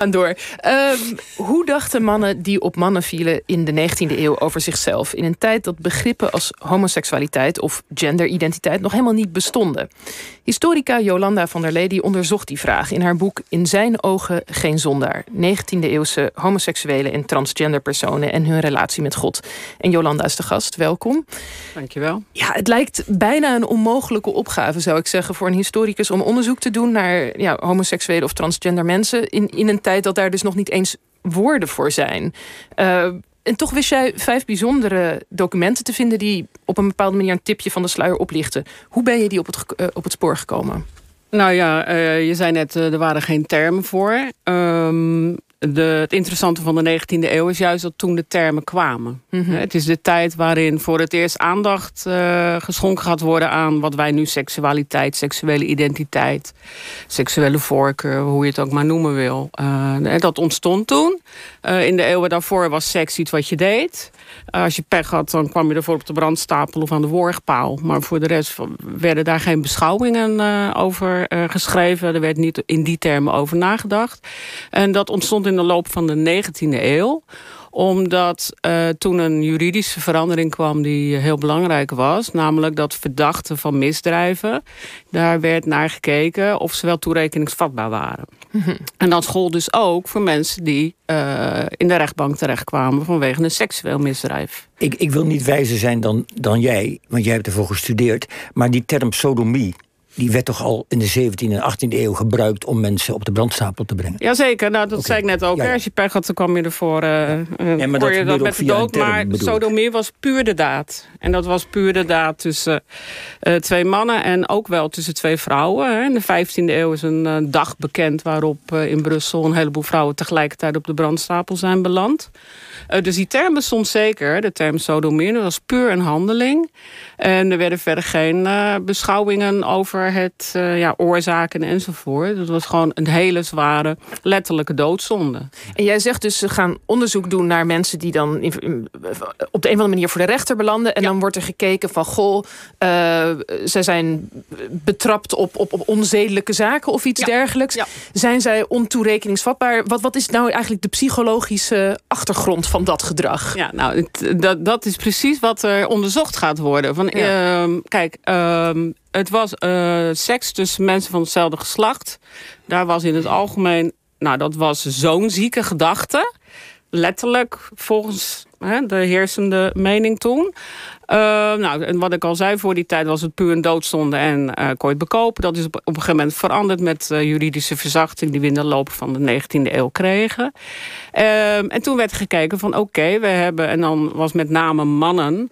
gaan door. Ehm, hoe dachten mannen die op mannen vielen in de 19e eeuw over zichzelf? In een tijd dat begrippen als homoseksualiteit of genderidentiteit nog helemaal niet bestonden. Historica Jolanda van der Lee onderzocht die vraag in haar boek In zijn ogen geen zondaar. 19e eeuwse homoseksuele en transgender personen en hun relatie met God. En Jolanda is de gast, welkom. Dankjewel. Ja, het lijkt bijna een onmogelijke opgave, zou ik zeggen, voor een historicus om onderzoek te doen naar ja, homoseksuele of transgender mensen in, in een tijd dat daar dus nog niet eens woorden voor zijn. Uh, en toch wist jij vijf bijzondere documenten te vinden die op een bepaalde manier een tipje van de sluier oplichten. Hoe ben je die op het, uh, op het spoor gekomen? Nou ja, uh, je zei net, er waren geen termen voor. Um, de, het interessante van de 19e eeuw is juist dat toen de termen kwamen. Mhm. Het is de tijd waarin voor het eerst aandacht uh, geschonken gaat worden aan wat wij nu seksualiteit, seksuele identiteit, seksuele voorkeur, hoe je het ook maar noemen wil. Uh, dat ontstond toen. Uh, in de eeuwen daarvoor was seks iets wat je deed. Als je pech had, dan kwam je ervoor op de brandstapel of aan de worgpaal. Maar voor de rest werden daar geen beschouwingen over geschreven. Er werd niet in die termen over nagedacht. En dat ontstond in de loop van de 19e eeuw omdat uh, toen een juridische verandering kwam die heel belangrijk was. Namelijk dat verdachten van misdrijven. Daar werd naar gekeken of ze wel toerekeningsvatbaar waren. Mhm. En dat gold dus ook voor mensen die uh, in de rechtbank terechtkwamen vanwege een seksueel misdrijf. Ik, ik wil niet wijzer zijn dan, dan jij, want jij hebt ervoor gestudeerd. Maar die term sodomie, die werd toch al in de 17e en 18e eeuw gebruikt om mensen op de brandstapel te brengen. Jazeker, nou, dat zei ik net ook. Als je pech had, dan kwam je ervoor. Uh, ja, maar dat je dat met de dood. Maar sodomie was puur de daad. En dat was puur de daad tussen uh, twee mannen en ook wel tussen twee vrouwen. Hè. In de 15e eeuw is een uh, dag bekend waarop in Brussel een heleboel vrouwen tegelijkertijd op de brandstapel zijn beland. dus die term bestond zeker, de term sodomie. Dat was puur een handeling. En er werden verder geen beschouwingen over het uh, ja, oorzaken enzovoort. Dat was gewoon een hele zware letterlijke doodzonde. En jij zegt dus ze gaan onderzoek doen naar mensen die dan op de een of andere manier voor de rechter belanden. En dan wordt er gekeken van goh, uh, zij zijn betrapt op, op, op onzedelijke zaken of iets dergelijks. Zijn zij ontoerekeningsvatbaar? Wat, wat is nou eigenlijk de psychologische achtergrond van dat gedrag? Ja, nou, dat, dat is precies wat er onderzocht gaat worden. Van, uh, kijk, ehm, het was uh, seks tussen mensen van hetzelfde geslacht. Daar was in het algemeen, nou dat was zo'n zieke gedachte. Letterlijk volgens hè, de heersende mening toen. Uh, nou, en wat ik al zei, voor die tijd was het puur een doodzonde en uh, je het bekopen. Dat is op, een gegeven moment veranderd met juridische verzachting die we in de loop van de 19e eeuw kregen. Ehm, en toen werd gekeken van oké, we hebben, en dan was met name mannen.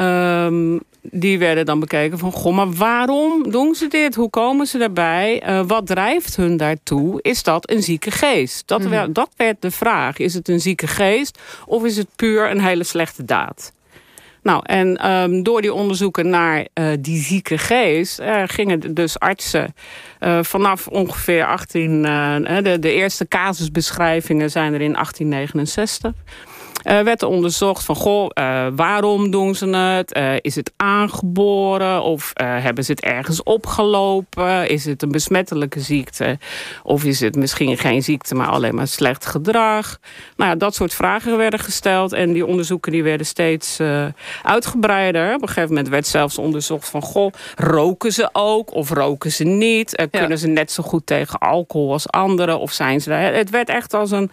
Um, die werden dan bekeken van... goh, maar waarom doen ze dit? Hoe komen ze daarbij? Uh, wat drijft hun daartoe? Is dat een zieke geest? Dat, mm. dat werd de vraag. Is het een zieke geest of is het puur een hele slechte daad? Nou, en um, door die onderzoeken naar uh, die zieke geest... Uh, gingen dus artsen uh, vanaf ongeveer 18... de, de eerste casusbeschrijvingen zijn er in 1869... Uh, werd er onderzocht van, goh, uh, waarom doen ze het? Uh, is het aangeboren? Of hebben ze het ergens opgelopen? Is het een besmettelijke ziekte? Of is het misschien geen ziekte, maar alleen maar slecht gedrag? Nou ja, dat soort vragen werden gesteld. En die onderzoeken die werden steeds uitgebreider. Op een gegeven moment werd zelfs onderzocht van, goh, roken ze ook? Of roken ze niet? Kunnen ze net zo goed tegen alcohol als anderen? Of zijn ze... Het werd echt als een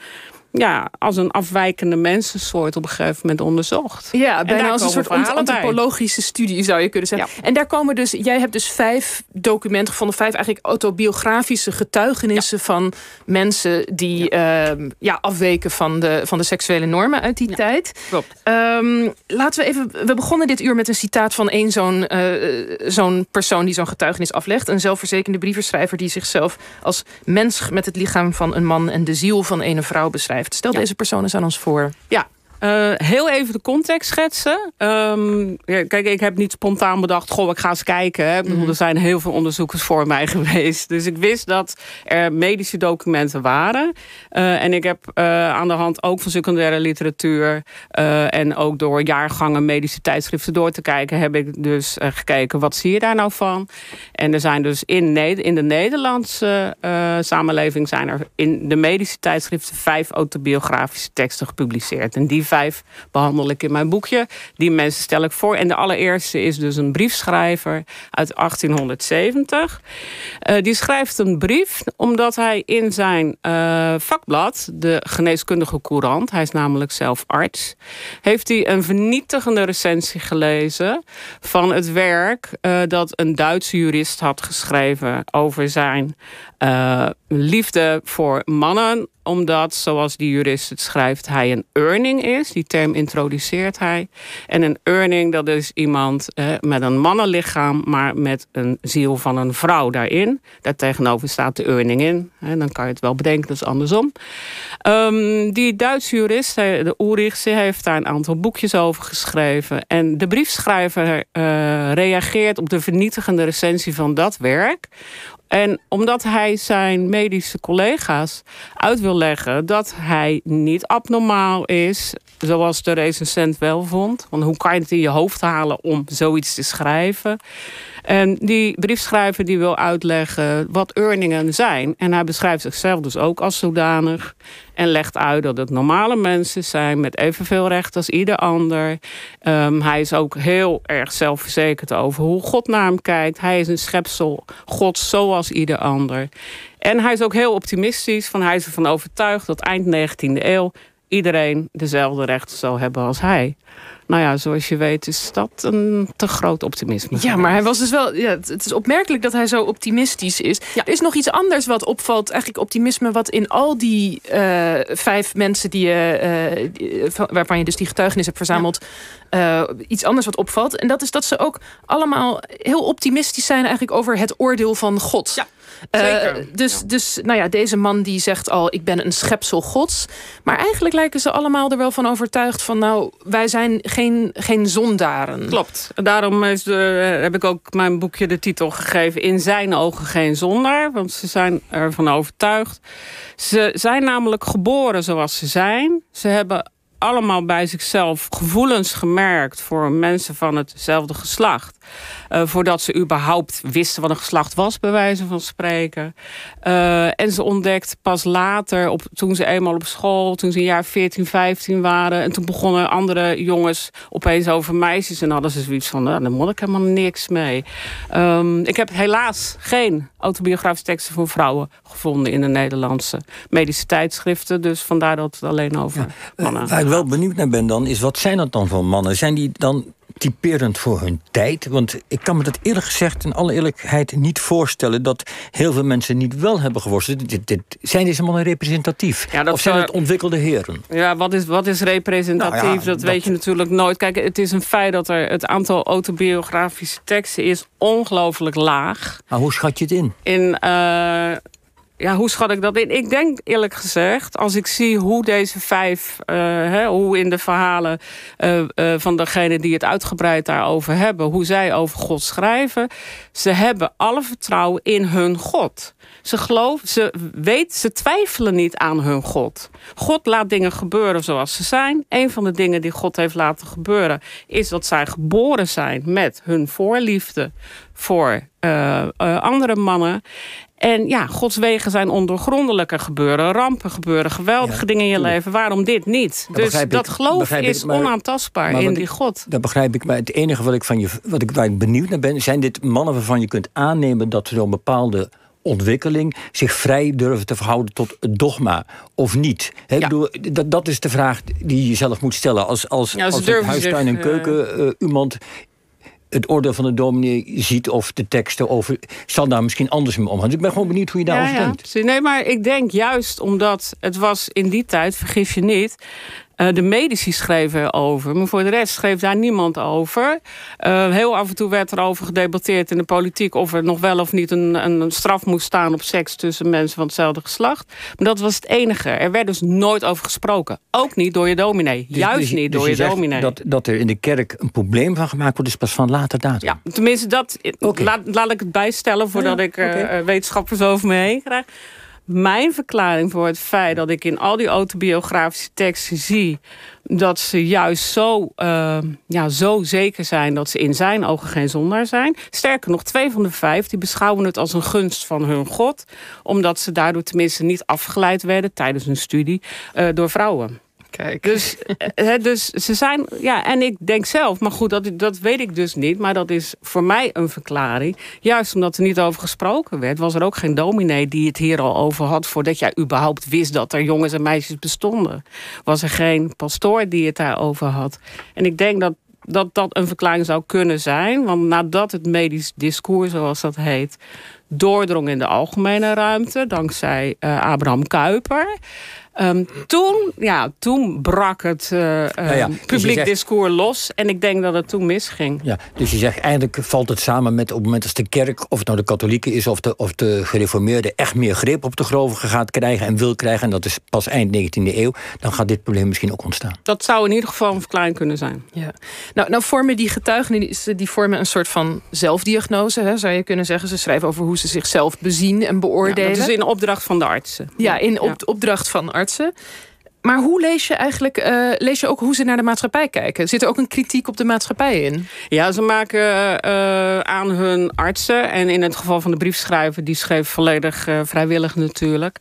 ja, als een afwijkende mensensoort op een gegeven moment onderzocht. Ja, bijna als een soort antropologische studie zou je kunnen zeggen. En daar komen dus, jij hebt dus vijf documenten gevonden, vijf eigenlijk autobiografische getuigenissen van mensen die ehm, ja, afweken van de, van de seksuele normen uit die tijd. Klopt. Um, laten we even, we begonnen dit uur met een citaat van één zo'n uh, zo'n persoon die zo'n getuigenis aflegt. Een zelfverzekerde brievenschrijver die zichzelf als mens met het lichaam van een man en de ziel van een vrouw beschrijft. Stel deze persoon eens aan ons voor. Ja, Uh, heel even de context schetsen. Um, kijk, ik heb niet spontaan bedacht, goh, ik ga eens kijken. Hè. Mm Er zijn heel veel onderzoekers voor mij geweest. Dus ik wist dat er medische documenten waren. Uh, en ik heb uh, aan de hand ook van secundaire literatuur... en ook door jaargangen medische tijdschriften door te kijken... heb ik dus gekeken, wat zie je daar nou van? En er zijn dus in, in de Nederlandse samenleving... zijn er in de medische tijdschriften vijf autobiografische teksten gepubliceerd. En die vijf behandel ik in mijn boekje. Die mensen stel ik voor. En de allereerste is dus een briefschrijver uit 1870. Uh, eh, die schrijft een brief omdat hij in zijn uh, vakblad, de geneeskundige courant, hij is namelijk zelf arts, heeft hij een vernietigende recensie gelezen van het werk uh, dat een Duitse jurist had geschreven over zijn liefde voor mannen omdat, zoals die jurist het schrijft, hij een earning is. Die term introduceert hij. En een earning, dat is iemand eh, met een mannenlichaam... maar met een ziel van een vrouw daarin. Daartegenover staat de earning in. Dan kan je het wel bedenken, dat is andersom. Um, die Duitse jurist, de Ulrich, heeft daar een aantal boekjes over geschreven. En de briefschrijver uh, reageert op de vernietigende recensie van dat werk en omdat hij zijn medische collega's uit wil leggen dat hij niet abnormaal is, zoals de recensent wel vond. Want hoe kan je het in je hoofd halen om zoiets te schrijven? En die briefschrijver die wil uitleggen wat earningen zijn. En hij beschrijft zichzelf dus ook als zodanig. En legt uit dat het normale mensen zijn met evenveel recht als ieder ander. Um, hij is ook heel erg zelfverzekerd over hoe God naar hem kijkt. Hij is een schepsel God zoals ieder ander. En hij is ook heel optimistisch. Van hij is ervan overtuigd dat eind 19e eeuw iedereen dezelfde rechten zal hebben als hij. Nou ja, zoals je weet is dat een te groot optimisme. Ja, maar hij was dus wel. Ja, het is opmerkelijk dat hij zo optimistisch is. Ja. Er is nog iets anders wat opvalt. Eigenlijk optimisme wat in al die uh, vijf mensen die je, uh, waarvan je dus die getuigenis hebt verzameld. Uh, iets anders wat opvalt. En dat is dat ze ook allemaal heel optimistisch zijn eigenlijk over het oordeel van God. Ja. Uh, dus, dus nou ja, deze man die zegt al, ik ben een schepsel gods. Maar eigenlijk lijken ze allemaal er wel van overtuigd van... nou, wij zijn geen, geen zondaren. Klopt. Daarom is heb ik ook mijn boekje de titel gegeven... In zijn ogen geen zondaar. Want ze zijn ervan overtuigd. Ze zijn namelijk geboren zoals ze zijn. Ze hebben allemaal bij zichzelf gevoelens gemerkt voor mensen van hetzelfde geslacht. Uh, voordat ze überhaupt wisten wat een geslacht was, bij wijze van spreken. Uh, en ze ontdekt pas later, op, toen ze eenmaal op school, toen ze een jaar 14, 15 waren. En toen begonnen andere jongens opeens over meisjes. En hadden ze zoiets van, nou, daar moet ik helemaal niks mee. Um, ik heb helaas geen autobiografische teksten voor vrouwen gevonden in de Nederlandse medische tijdschriften. Dus vandaar dat het alleen over ja, mannen. Waar ik wel benieuwd naar ben dan, is wat zijn dat dan voor mannen? Zijn die dan typerend voor hun tijd. Want ik kan me dat eerlijk gezegd, in alle eerlijkheid, niet voorstellen dat heel veel mensen niet wel hebben geworsteld. Dit, dit, zijn deze mannen representatief? Ja, of zijn het ontwikkelde heren? Ja, wat is, wat is representatief? Nou dat, weet je natuurlijk nooit. Kijk, het is een feit dat er het aantal autobiografische teksten is ongelooflijk laag. Maar hoe schat je het in? In uh, ja, hoe schat ik dat in? Ik denk eerlijk gezegd, als ik zie hoe deze vijf, uh, hè, hoe in de verhalen uh, uh, van degene die het uitgebreid daarover hebben, hoe zij over God schrijven, ze hebben alle vertrouwen in hun God. Ze geloven, ze weten, ze twijfelen niet aan hun God. God laat dingen gebeuren zoals ze zijn. Een van de dingen die God heeft laten gebeuren is dat zij geboren zijn met hun voorliefde voor andere mannen. En ja, Gods wegen zijn ondoorgrondelijke. gebeuren rampen, gebeuren geweldige dingen in je leven. Waarom dit niet? dus dat geloof is onaantastbaar in die God. Dat begrijp ik. Maar het enige wat ik van je, wat ik, waar ik benieuwd naar ben, zijn dit mannen waarvan je kunt aannemen dat ze zo'n bepaalde ontwikkeling zich vrij durven te verhouden tot het dogma of niet? He, bedoel, dat, dat is de vraag die je zelf moet stellen. Als, als, ja, als huistuin en keuken uh, iemand het oordeel van de dominee ziet of de teksten over. zal daar misschien anders mee omgaan. Dus ik ben gewoon benieuwd hoe je daarover ja, denkt. Nee, maar ik denk juist omdat het was in die tijd, vergif je niet. Uh, de medici schreven erover, maar voor de rest schreef daar niemand over. Uh, heel af en toe werd er over gedebatteerd in de politiek of er nog wel of niet een, een straf moest staan op seks tussen mensen van hetzelfde geslacht. Maar dat was het enige. Er werd dus nooit over gesproken. Ook niet door je dominee. Dus, Juist dus, niet dus door je, je dominee. Dat, dat er in de kerk een probleem van gemaakt wordt, is pas van later datum. Ja, tenminste, dat, laat, laat ik het bijstellen voordat ik uh, wetenschappers over me heen krijg mijn verklaring voor het feit dat ik in al die autobiografische teksten zie dat ze juist zo, uh, ja, zo zeker zijn dat ze in zijn ogen geen zondaar zijn. Sterker nog, twee van de vijf die beschouwen het als een gunst van hun God, omdat ze daardoor tenminste niet afgeleid werden tijdens hun studie uh, door vrouwen. Kijk. Dus, he, dus ze zijn, ja, en ik denk zelf, maar goed, dat, dat weet ik dus niet. Maar dat is voor mij een verklaring. Juist omdat er niet over gesproken werd, was er ook geen dominee die het hier al over had. voordat jij überhaupt wist dat er jongens en meisjes bestonden. Was er geen pastoor die het daarover had. En ik denk dat dat dat een verklaring zou kunnen zijn. Want nadat het medisch discours, zoals dat heet, doordrong in de algemene ruimte, dankzij uh, Abraham Kuyper. Um, toen, ja, toen brak het uh, ja, dus publiek discours los. En ik denk dat het toen misging. Ja, dus je zegt eigenlijk valt het samen met op het moment als de kerk... of het nou de katholieke is of de, of de gereformeerde... echt meer grip op de gelovigen gaat krijgen en wil krijgen... en dat is pas eind 19e eeuw... dan gaat dit probleem misschien ook ontstaan. Dat zou in ieder geval een verklaring kunnen zijn. Ja. Nou, nou vormen die getuigenissen die vormen een soort van zelfdiagnose... Hè, zou je kunnen zeggen. Ze schrijven over hoe ze zichzelf bezien en beoordelen. Ja, dat is in opdracht van de artsen. Ja, in op, opdracht van artsen ze maar hoe lees je eigenlijk, uh, lees je ook hoe ze naar de maatschappij kijken? Zit er ook een kritiek op de maatschappij in? Ja, ze maken uh, aan hun artsen. En in het geval van de briefschrijver, die schreef volledig uh, vrijwillig natuurlijk.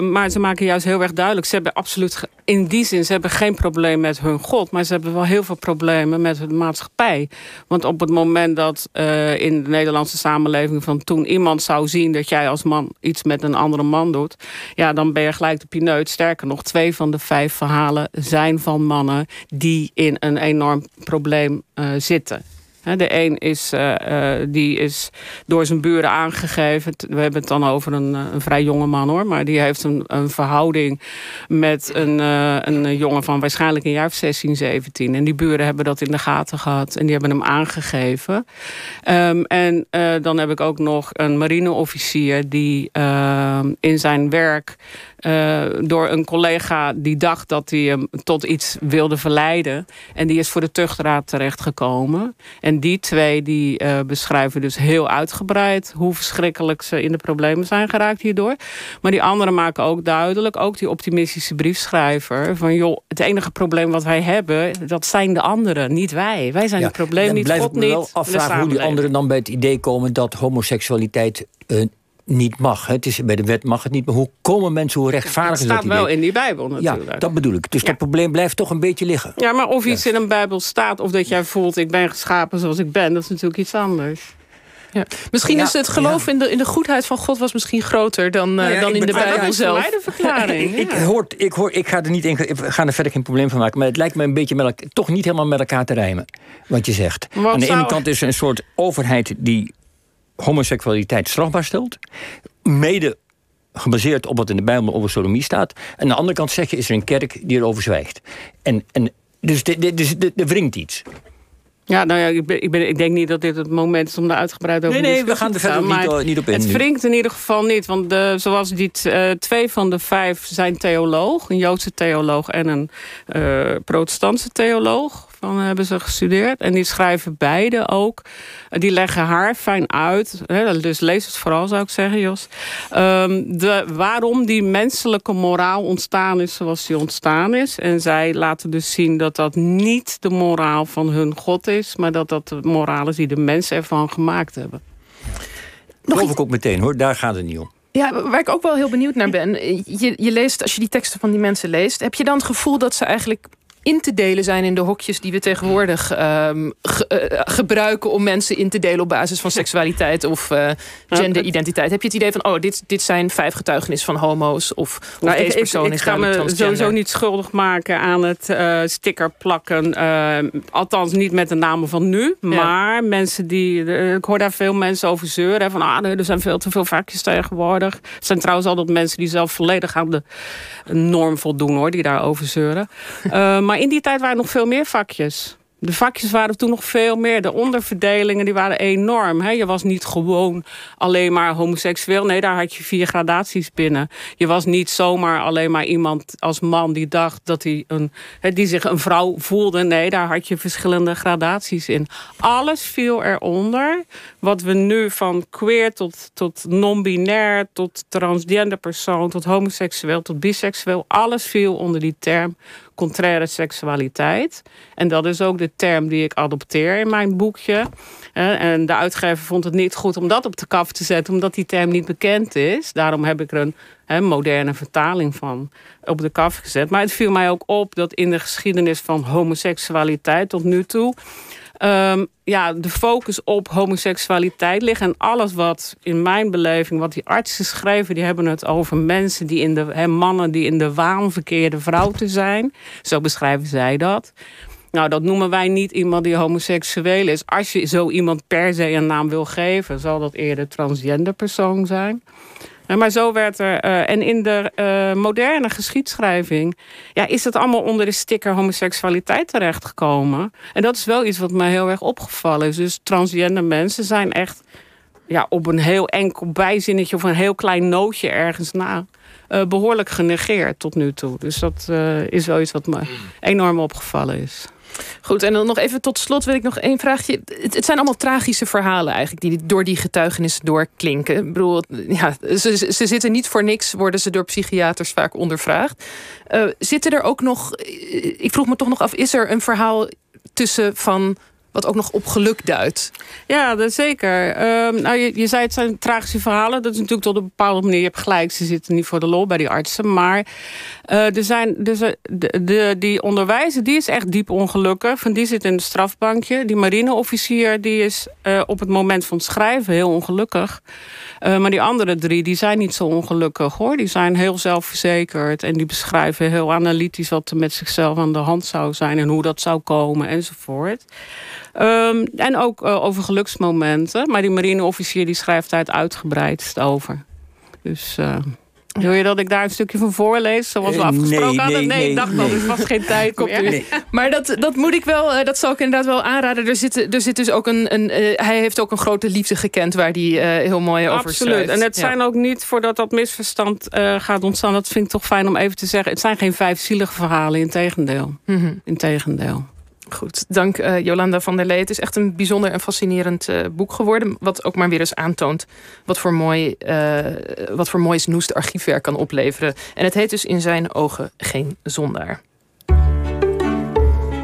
maar ze maken juist heel erg duidelijk. Ze hebben absoluut, in die zin, ze hebben geen probleem met hun God. Maar ze hebben wel heel veel problemen met de maatschappij. Want op het moment dat in de Nederlandse samenleving van toen iemand zou zien dat jij als man iets met een andere man doet. Ja, dan ben je gelijk de pineut. Sterker nog, twee van de vijf verhalen zijn van mannen die in een enorm probleem uh, zitten. De een is, uh, die is door zijn buren aangegeven. We hebben het dan over een, een vrij jonge man hoor. Maar die heeft een, een verhouding met een, een jongen van waarschijnlijk een jaar of 16, 17. En die buren hebben dat in de gaten gehad. En die hebben hem aangegeven. Um, en dan heb ik ook nog een marineofficier die ehm, in zijn werk door een collega die dacht dat hij hem tot iets wilde verleiden. En die is voor de tuchtraad terechtgekomen. En die twee die uh, beschrijven dus heel uitgebreid hoe verschrikkelijk ze in de problemen zijn geraakt hierdoor. Maar die anderen maken ook duidelijk, ook die optimistische briefschrijver, van joh, het enige probleem wat wij hebben, dat zijn de anderen, niet wij. Wij zijn het probleem, niet God niet. Ik wel afvragen hoe die anderen dan bij het idee komen dat homoseksualiteit uh, niet mag. Het is, bij de wet mag het niet. Maar hoe komen mensen, hoe rechtvaardig is dat? Het staat wel in die Bijbel natuurlijk. Ja, dat bedoel ik. Dus dat probleem blijft toch een beetje liggen. Ja, maar of iets in een Bijbel staat... of dat jij voelt, ik ben geschapen zoals ik ben... dat is natuurlijk iets anders. Ja. Misschien is het geloof in, de, in de goedheid van God was misschien groter dan, uh, dan in de Bijbel zelf. Dat is de verklaring. ik, hoor, ik, hoor, ik ga er niet in, we gaan er verder geen probleem van maken. Maar het lijkt me een beetje met, toch niet helemaal met elkaar te rijmen. Wat je zegt. Aan de ene kant is er een soort overheid die homoseksualiteit strafbaar stelt. Mede gebaseerd op wat in de Bijbel over sodomie staat. En aan de andere kant zeg je, is er een kerk die erover zwijgt. En, en, dus er wringt iets. Ja, nou ja, ik, ben, ik, ben, ik, denk niet dat dit het moment is om daar uitgebreid over nee, nee, we gaan er verder niet, niet, op in. Het wringt in ieder geval niet. Want de, zoals die uh, twee van de vijf zijn theoloog. Een Joodse theoloog en een uh, protestantse theoloog van hebben ze gestudeerd. En die schrijven beide ook. Die leggen haar fijn uit. Dus lees het vooral, zou ik zeggen, Jos. Um, de, waarom die menselijke moraal ontstaan is zoals die ontstaan is. En zij laten dus zien dat dat niet de moraal van hun God is... maar dat dat de moraal is die de mensen ervan gemaakt hebben. Nog Geloof ik ook meteen, hoor. Daar gaat het niet om. Ja, waar ik ook wel heel benieuwd naar ben. Je, je leest, als je die teksten van die mensen leest... heb je dan het gevoel dat ze eigenlijk in te delen zijn in de hokjes die we tegenwoordig ehm, gebruiken om mensen in te delen op basis van seksualiteit of genderidentiteit. Heb je het idee van, oh, dit, dit zijn vijf getuigenissen van homo's of, of nou, deze persoon ik, ik, ga me sowieso niet schuldig maken aan het sticker plakken. althans niet met de namen van nu, maar mensen die, ik hoor daar veel mensen over zeuren. Van, ah, er zijn veel te veel vakjes tegenwoordig. Het zijn trouwens altijd mensen die zelf volledig aan de norm voldoen, hoor, die daarover zeuren. uh, maar in die tijd waren nog veel meer vakjes. De vakjes waren toen nog veel meer. De onderverdelingen die waren enorm. Je was niet gewoon alleen maar homoseksueel. Nee, daar had je vier gradaties binnen. Je was niet zomaar alleen maar iemand als man die dacht dat hij een, die zich een vrouw voelde. Nee, daar had je verschillende gradaties in. Alles viel eronder. Wat we nu van queer tot, tot non-binair, tot transgender persoon, tot homoseksueel, tot biseksueel. Alles viel onder die term contraire seksualiteit. En dat is ook de term die ik adopteer in mijn boekje. En de uitgever vond het niet goed om dat op de kaf te zetten, omdat die term niet bekend is. Daarom heb ik er een moderne vertaling van op de kaf gezet. Maar het viel mij ook op dat in de geschiedenis van homoseksualiteit tot nu toe um, ja, de focus op homoseksualiteit ligt. En alles wat in mijn beleving, wat die artsen schrijven, die hebben het over mensen die in de mannen die in de waan verkeerde vrouw te zijn. Zo beschrijven zij dat. Nou, dat noemen wij niet iemand die homoseksueel is. Als je zo iemand per se een naam wil geven, zal dat eerder transgender persoon zijn. Maar zo werd er. Eh, en in de uh, moderne geschiedschrijving ja, is het allemaal onder de sticker homoseksualiteit terechtgekomen. En dat is wel iets wat mij heel erg opgevallen is. Dus transgender mensen zijn echt ja, op een heel enkel bijzinnetje of een heel klein nootje ergens na. Uh, behoorlijk genegeerd tot nu toe. Dus dat is wel iets wat me enorm opgevallen is. Goed, en dan nog even tot slot wil ik nog één vraagje. Het, zijn allemaal tragische verhalen eigenlijk die door die getuigenissen doorklinken. Ik bedoel, ja, ze, ze zitten niet voor niks, worden ze door psychiaters vaak ondervraagd. Uh, zitten er ook nog, ik vroeg me toch nog af, is er een verhaal tussen van wat ook nog op geluk duidt. Ja, dat zeker. Ehm, nou, je, zei het zijn tragische verhalen. Dat is natuurlijk tot een bepaalde manier. Je hebt gelijk, ze zitten niet voor de lol bij die artsen. Maar uh, er zijn, dus, de, de, die onderwijzer die is echt diep ongelukkig. Van die zit in het strafbankje. Die marineofficier die is uh, op het moment van het schrijven heel ongelukkig. Maar die andere drie die zijn niet zo ongelukkig hoor. Die zijn heel zelfverzekerd. En die beschrijven heel analytisch wat er met zichzelf aan de hand zou zijn. En hoe dat zou komen enzovoort. Um, en ook uh, over geluksmomenten. Maar die marineofficier die schrijft daar het uitgebreidst over. Dus... Uh, wil je dat ik daar een stukje van voorlees, zoals we eh, afgesproken hadden? Nee, ik dacht al, er was geen tijd meer. Nee. Maar dat, dat moet ik wel, dat zal ik inderdaad wel aanraden. Er zit, er zit dus ook een, een hij heeft ook een grote liefde gekend waar hij uh, heel mooi over Absoluut. Schrijft. En het zijn ook niet, voordat dat misverstand uh, gaat ontstaan, dat vind ik toch fijn om even te zeggen. Het zijn geen vijf zielige verhalen, in tegendeel. Mm -hmm. In tegendeel. Goed, dank uh, Jolanda van der Lee. Het is echt een bijzonder en fascinerend uh, boek geworden. Wat ook maar weer eens aantoont wat voor, mooi, uh, wat voor moois Noest archiefwerk kan opleveren. En het heet dus in zijn ogen geen zondaar.